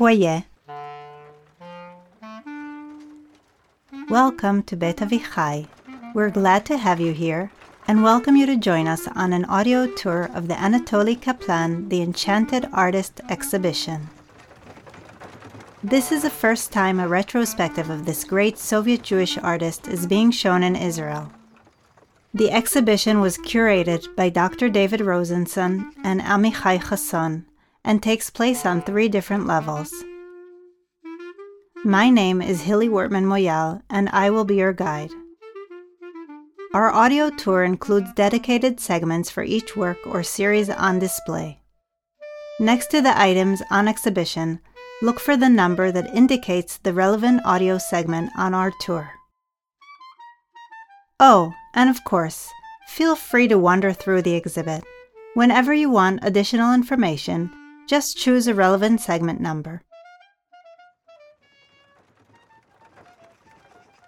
foyer. Welcome to Bet Avichai. We're glad to have you here and welcome you to join us on an audio tour of the Anatoly Kaplan The Enchanted Artist exhibition. This is the first time a retrospective of this great Soviet Jewish artist is being shown in Israel. The exhibition was curated by Dr. David Rosenson and Amichai Chasson and takes place on three different levels. My name is Hilly Wortman Moyal, and I will be your guide. Our audio tour includes dedicated segments for each work or series on display. Next to the items on exhibition, look for the number that indicates the relevant audio segment on our tour. Oh, and of course, feel free to wander through the exhibit. Whenever you want additional information, just choose a relevant segment number.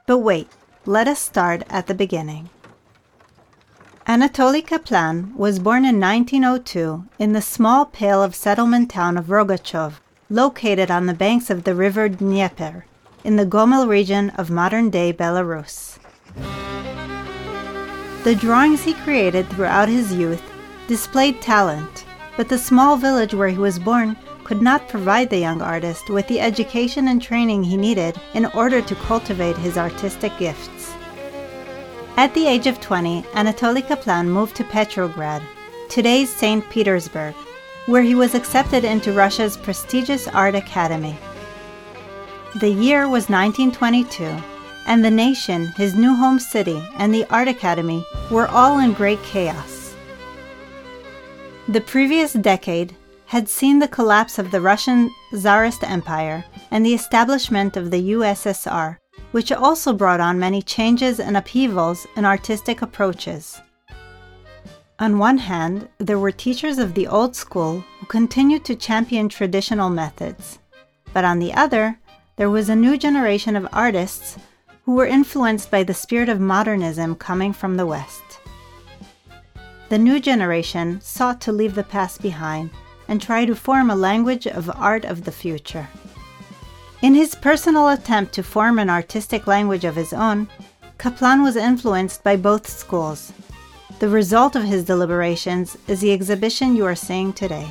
But wait, let us start at the beginning. Anatoly Kaplan was born in 1902 in the small Pale of settlement town of Rogachov, located on the banks of the river Dnieper, in the Gomel region of modern day Belarus. The drawings he created throughout his youth displayed talent, but the small village where he was born could not provide the young artist with the education and training he needed in order to cultivate his artistic gifts. At the age of 20, Anatoly Kaplan moved to Petrograd, today's St. Petersburg, where he was accepted into Russia's prestigious art academy. The year was 1922, and the nation, his new home city, and the art academy were all in great chaos. The previous decade had seen the collapse of the Russian Tsarist Empire and the establishment of the USSR, which also brought on many changes and upheavals in artistic approaches. On one hand, there were teachers of the old school who continued to champion traditional methods, but on the other, there was a new generation of artists who were influenced by the spirit of modernism coming from the West. The new generation sought to leave the past behind and try to form a language of art of the future. In his personal attempt to form an artistic language of his own, Kaplan was influenced by both schools. The result of his deliberations is the exhibition you are seeing today.